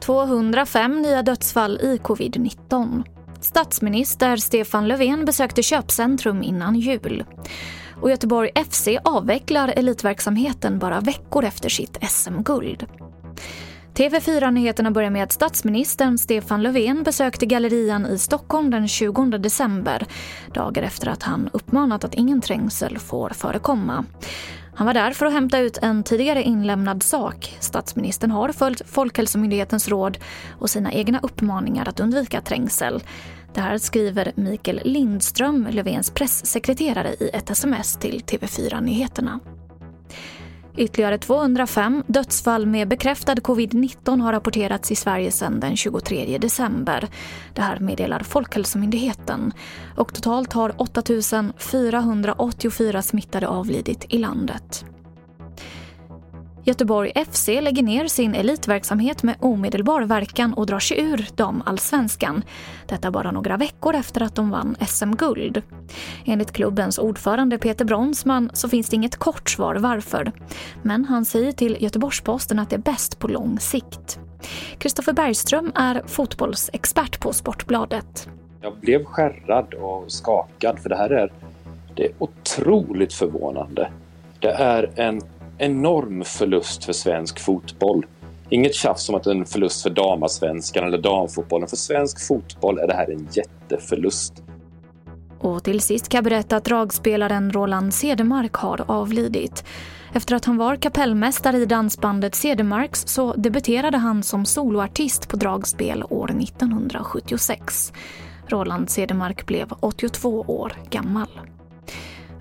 ...205 nya dödsfall i covid-19. Statsminister Stefan Löfven besökte köpcentrum innan jul. Och Göteborg FC avvecklar elitverksamheten bara veckor efter sitt SM-guld. TV4-nyheterna börjar med att statsministern Stefan Löfven besökte Gallerian i Stockholm den 20 december, dagar efter att han uppmanat att ingen trängsel får förekomma. Han var där för att hämta ut en tidigare inlämnad sak. Statsministern har följt Folkhälsomyndighetens råd och sina egna uppmaningar att undvika trängsel. Det här skriver Mikael Lindström, Löfvens pressekreterare i ett sms till TV4 Nyheterna. Ytterligare 205 dödsfall med bekräftad covid-19 har rapporterats i Sverige sedan den 23 december. Det här meddelar Folkhälsomyndigheten. Och totalt har 8 484 smittade avlidit i landet. Göteborg FC lägger ner sin elitverksamhet med omedelbar verkan och drar sig ur damallsvenskan. Detta bara några veckor efter att de vann SM-guld. Enligt klubbens ordförande Peter Bronsman så finns det inget kort svar varför. Men han säger till Göteborgs-Posten att det är bäst på lång sikt. Kristoffer Bergström är fotbollsexpert på Sportbladet. Jag blev skärrad och skakad för det här är, det är otroligt förvånande. Det är en enorm förlust för svensk fotboll. Inget tjafs om att det är en förlust för damasvenskan eller damfotbollen. För svensk fotboll är det här en jätteförlust. Och till sist kan jag berätta att dragspelaren Roland Cedermark har avlidit. Efter att han var kapellmästare i dansbandet Cedermarks så debuterade han som soloartist på dragspel år 1976. Roland Cedermark blev 82 år gammal.